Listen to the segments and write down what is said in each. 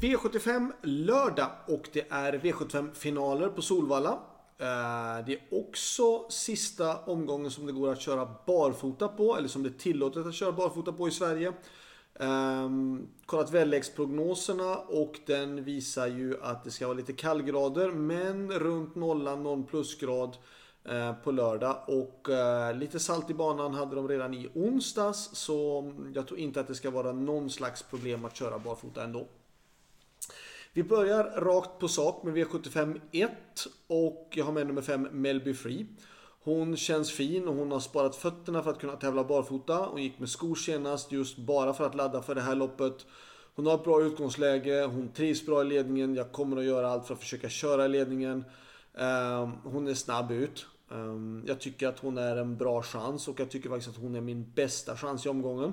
V75 lördag och det är V75 finaler på Solvalla. Eh, det är också sista omgången som det går att köra barfota på, eller som det är tillåtet att köra barfota på i Sverige. Ehm, um, kollat väderleksprognoserna och den visar ju att det ska vara lite kallgrader men runt nollan, någon plusgrad uh, eh, på lördag. Och uh, lite salt i banan hade de redan i onsdags så jag tror inte att det ska vara någon slags problem att köra barfota ändå. Vi börjar rakt på sak med V75 1 och jag har med nummer 5 Melby Free. Hon känns fin och hon har sparat fötterna för att kunna tävla barfota. Hon gick med skor senast just bara för att ladda för det här loppet. Hon har ett bra utgångsläge, hon trivs bra i ledningen. Jag kommer att göra allt för att försöka köra i ledningen. Ehm, hon är snabb ut. Ehm, jag tycker att hon är en bra chans och jag tycker faktiskt att hon är min bästa chans i omgången.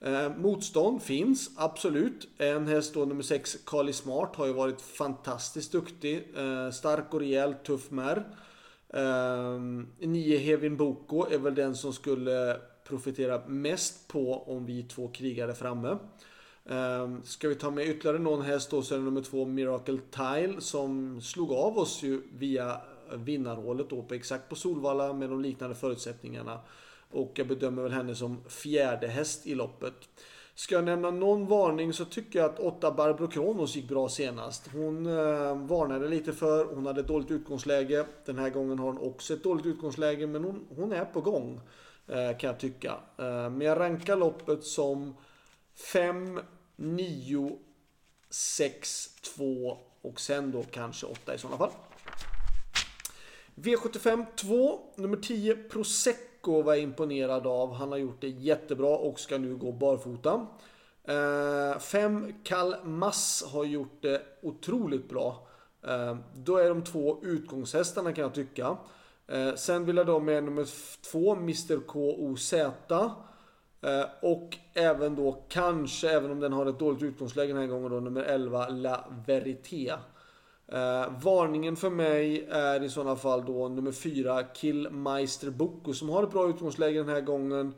Eh, motstånd finns, absolut. En häst då, nummer 6, Kali Smart, har ju varit fantastiskt duktig. Eh, stark och rejäl, tuff märr. Eh, nio Hevin Boko är väl den som skulle profitera mest på om vi två krigade framme. Eh, ska vi ta med ytterligare någon häst då så är det nummer 2 Miracle Tile som slog av oss ju via vinnarhålet då på exakt på Solvalla med de liknande förutsättningarna. Och jag bedömer väl henne som fjärde häst i loppet. Ska jag nämna någon varning så tycker jag att 8 Barbro Kronos gick bra senast. Hon eh, varnade lite för, hon hade ett dåligt utgångsläge. Den här gången har hon också ett dåligt utgångsläge men hon, hon är på gång. Eh, kan jag tycka. Eh, men jag rankar loppet som 5, 9, 6, 2 och sen då kanske 8 i sådana fall. V75 2, nummer 10 Prosecco Bacco var jag imponerad av. Han har gjort det jättebra och ska nu gå barfota. 5 fem Kalmas har gjort det otroligt bra. Eh, då är de två utgångshästarna kan jag tycka. Eh, sen vill jag då med nummer 2 Mr KOZ. Och även då kanske, även om den har ett dåligt utgångsläge den här gången då, nummer 11 La Verité. Eh, varningen för mig är i sådana fall då nummer 4 Killmeister Boko som har ett bra utgångsläge den här gången.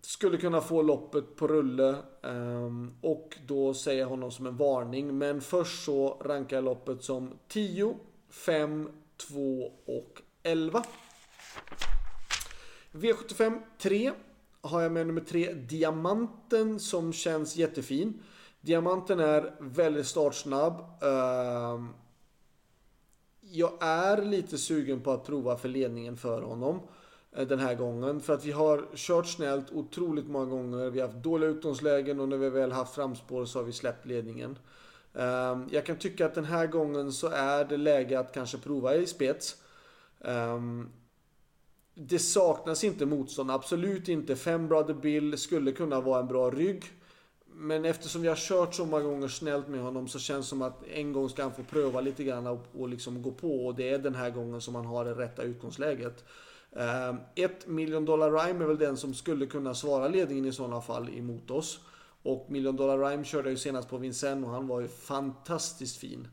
Skulle kunna få loppet på rulle. Eh, och då säger jag honom som en varning. Men först så rankar jag loppet som 10, 5, 2 och 11. V75 3 har jag med nummer 3 Diamanten som känns jättefin. Diamanten är väldigt startsnabb. Ehm, jag är lite sugen på att prova för ledningen för honom eh, den här gången. För att vi har kört snällt otroligt många gånger. Vi har haft dåliga utgångslägen och när vi väl haft framspår så har vi släppt ledningen. Ehm, jag kan tycka att den här gången så är det läge att kanske prova i spets. Ehm, det saknas inte motstånd, absolut inte. Fem Brother Bill skulle kunna vara en bra rygg. Men eftersom vi har kört så många gånger snällt med honom så känns det som att en gång ska han få pröva lite grann och, och liksom gå på. Och det är den här gången som han har det rätta utgångsläget. Uh, ett million dollar rhyme är väl den som skulle kunna svara ledningen i sådana fall emot oss. Och million dollar rhyme körde jag ju senast på Vincennes och han var ju fantastiskt fin.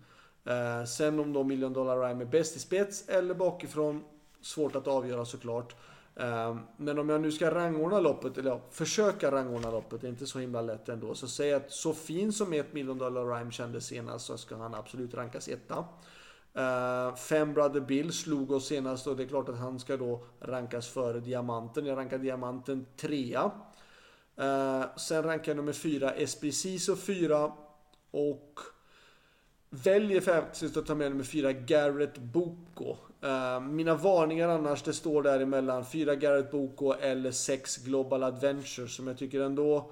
Uh, sen om då million dollar rhyme är bäst i spets eller bakifrån, svårt att avgöra såklart. Ehm, men om jag nu ska rangordna loppet, eller ja, försöka rangordna loppet, det är inte så himla lätt ändå. Så säg att så fin som ett million dollar rhyme kändes senast så ska han absolut rankas etta. Uh, Fem Brother Bill slog oss senast och det är klart att han ska då rankas före Diamanten. Jag rankar Diamanten trea. Uh, sen rankar jag nummer fyra Esprit Ciso fyra. Och väljer faktiskt att ta med nummer fyra Garrett Boko. Uh, mina varningar annars, det står däremellan 4 Garrett Boko eller 6 Global Adventure som jag tycker ändå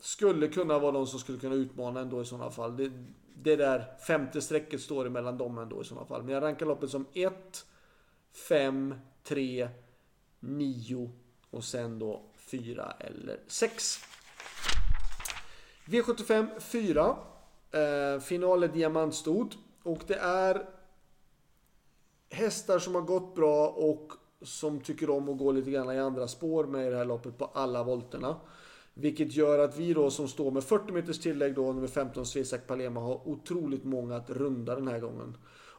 skulle kunna vara de som skulle kunna utmana ändå i sådana fall. Det, det där femte strecket står emellan dem ändå i sådana fall. Men jag rankar loppet som 1, 5, 3, 9 och sen då 4 eller 6. V75 4. Eh, final är diamantstod. Och det är hästar som har gått bra och som tycker om att gå lite grann i andra spår med i det här loppet på alla volterna. Vilket gör att vi då som står med 40 meters tillägg då, nummer 15 Svesak Palema, har otroligt många att runda den här gången.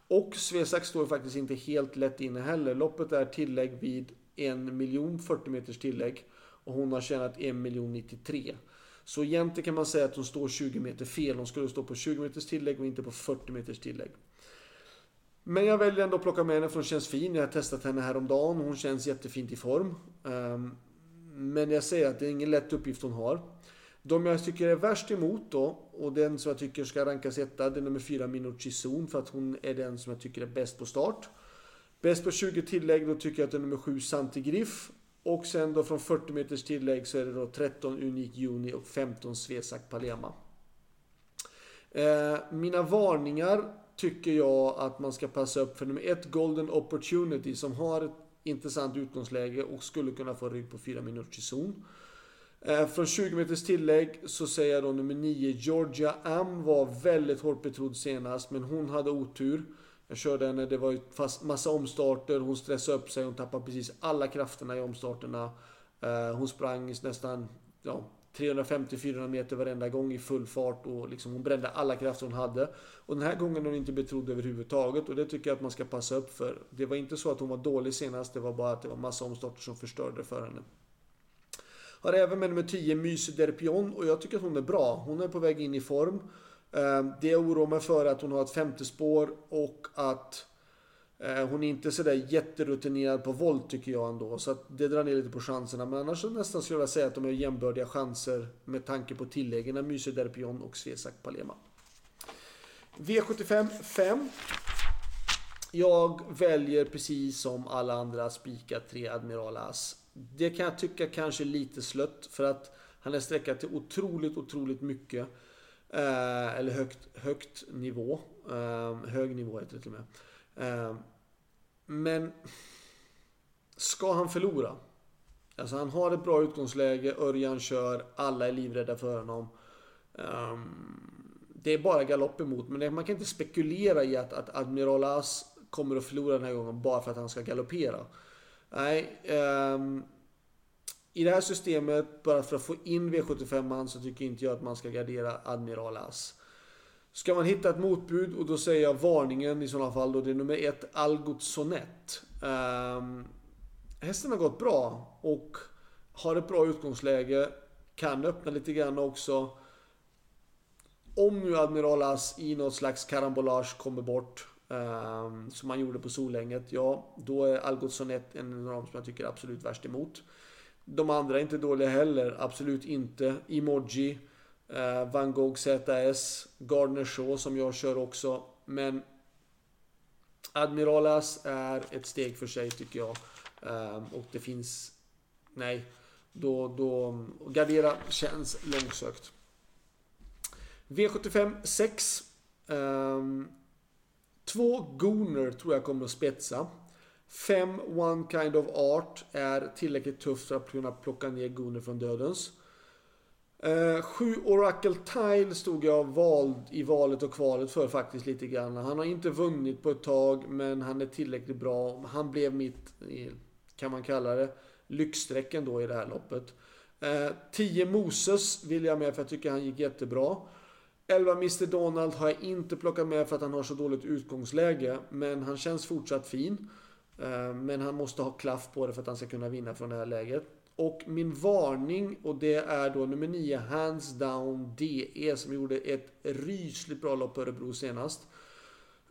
Och Svesak står faktiskt inte helt lätt inne heller. Loppet är tillägg vid 1 miljon 40 meters tillägg. Och hon har tjänat 1 miljon 93. Så egentligen kan man säga att hon står 20 meter fel. Hon skulle stå på 20 meters tillägg och inte på 40 meters tillägg. Men jag väljer ändå att plocka med henne för hon känns fin. Jag har testat henne häromdagen och hon känns jättefint i form. Ehm, men jag säger att det är ingen lätt uppgift hon har. De jag tycker är värst emot då, och den som jag tycker ska rankas etta, det är nummer 4 Minucci Zon för att hon är den som jag tycker är bäst på start. Bäst på 20 tillägg, då tycker jag att det är nummer 7 Santi Griff. Och sen då från 40 meters tillägg så är det då 13 Unik Juni och 15 Svesak Palema. Eh, mina varningar tycker jag att man ska passa upp för nummer 1 Golden Opportunity som har ett intressant utgångsläge och skulle kunna få rygg på 4 minuters zon. Eh, från 20 meters tillägg så säger jag då nummer 9 Georgia Am var väldigt hårt betrodd senast men hon hade otur. Jag körde henne, det var ju fast massa omstarter, hon stressade upp sig, hon tappade precis alla krafterna i omstarterna. Eh, hon sprang nästan ja, 350-400 meter varenda gång i full fart och liksom hon brände alla krafter hon hade. Och den här gången är hon inte betrodd överhuvudtaget och det tycker jag att man ska passa upp för. Det var inte så att hon var dålig senast, det var bara att det var massa omstarter som förstörde för henne. Har även med nummer 10 Myse Derpion och jag tycker att hon är bra. Hon är på väg in i form. Ehm, det jag oroar mig för är att hon har ett femte spår och att eh, hon är inte sådär jätterutinerad på volt tycker jag ändå. Så att det drar ner lite på chanserna. Men annars så nästan skulle jag säga att de är jämbördiga chanser med tanke på tilläggen Myse Derpion och Svesak Palema. V75 5. Jag väljer precis som alla andra spika 3 Admiral As. Det kan jag tycka kanske är lite slött för att han är sträckad till otroligt, otroligt mycket. Eh, eller högt, högt nivå. Eh, hög nivå heter det till och med. Eh, men ska han förlora? Alltså han har ett bra utgångsläge, Örjan kör, alla är livrädda för honom. Um, det är bara galopp emot, men man kan inte spekulera i att, att Admiral As kommer att förlora den här gången bara för att han ska galoppera. Nej, um, i det här systemet, bara för att få in V75 så tycker inte jag att man ska gardera Admiral As. Ska man hitta ett motbud och då säger jag varningen i sådana fall då det är nummer ett Algot Sonett. Um, hästen har gått bra och har ett bra utgångsläge. Kan öppna lite grann också. Om nu Admiral As i något slags karambolage kommer bort um, som man gjorde på Solänget, ja då är Algot Sonett en av de som jag tycker är absolut värst emot. De andra är inte dåliga heller, absolut inte. Emoji, eh, Van Gogh ZS, Gardner Shaw som jag kör också. Men Admiralas är ett steg för sig tycker jag. Eh, och det finns... Nej. Då, då... Gardera känns långsökt. V75 6. Eh, två Gooner tror jag kommer att spetsa. 5 One Kind of Art är tillräckligt tufft för att kunna plocka ner Gunner från dödens. Eh, 7 Oracle Tile stod jag vald i valet och kvalet för faktiskt lite grann. Han har inte vunnit på ett tag men han är tillräckligt bra. Han blev mitt, kan man kalla det, lyxstrecken då i det här loppet. Eh, 10 Moses vill jag med för jag tycker han gick jättebra. 11 Mr Donald har jag inte plockat med för att han har så dåligt utgångsläge men han känns fortsatt fin. Eh, men han måste ha klaff på det för att han ska kunna vinna från det här läget. Och min varning, och det är då nummer 9, Hands Down DE, som gjorde ett rysligt bra lopp på Örebro senast.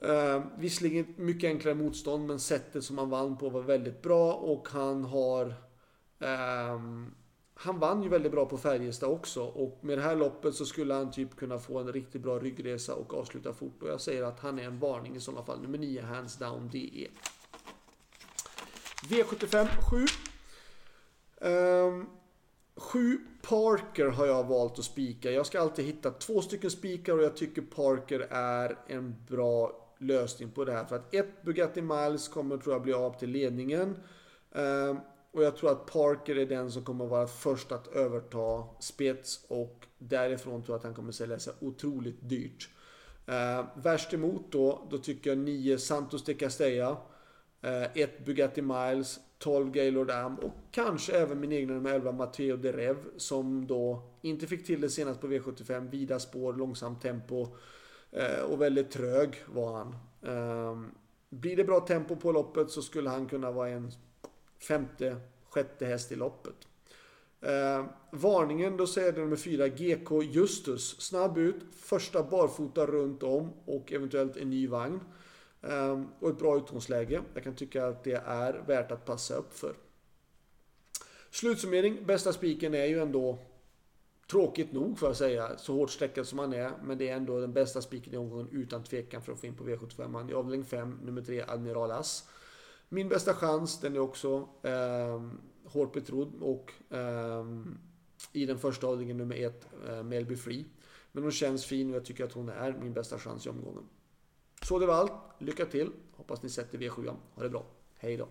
Uh, visserligen mycket enklare motstånd, men sättet som han vann på var väldigt bra och han har... Uh, han vann ju väldigt bra på Färjestad också och med det här loppet så skulle han typ kunna få en riktigt bra ryggresa och avsluta fort. Och jag säger att han är en varning i sådana fall. Nummer 9, Hands Down DE. V75 7. Um, 7 Parker har jag valt att spika. Jag ska alltid hitta två stycken spikar och jag tycker Parker är en bra lösning på det här. För att ett Bugatti Miles kommer tror jag bli av till ledningen. Um, och jag tror att Parker är den som kommer vara först att överta spets och därifrån tror jag att han kommer sälja sig otroligt dyrt. Uh, värst emot då, då tycker jag 9 Santos de Castella. Eh, ett Bugatti Miles, 12 Gaylord Am och kanske även min egna nummer 11 Matteo de Rev som då inte fick till det senast på V75. Vida spår, långsamt tempo eh, och väldigt trög var han. Ehm, blir det bra tempo på loppet så skulle han kunna vara en femte, sjätte häst i loppet. Eh, varningen, då säger det nummer 4 GK Justus. Snabb ut, första barfota runt om och eventuellt en ny vagn. Ehm, och ett bra utgångsläge. Jag kan tycka att det är värt att passa upp för. Slutsummering, bästa spiken är ju ändå Tråkigt nog får jag säga, så hårt sträckad som han är. Men det är ändå den bästa spiken i omgången utan tvekan för att få in på V75. I avdelning 5, nummer 3, Admiral As. Min bästa chans, den är också eh, hårt betrodd och eh, i den första avdelningen nummer 1, eh, Melby Free. Men hon känns fin och jag tycker att hon är min bästa chans i omgången. Så det var allt. Lycka till! Hoppas ni sätter V7. Ha det bra. Hej då!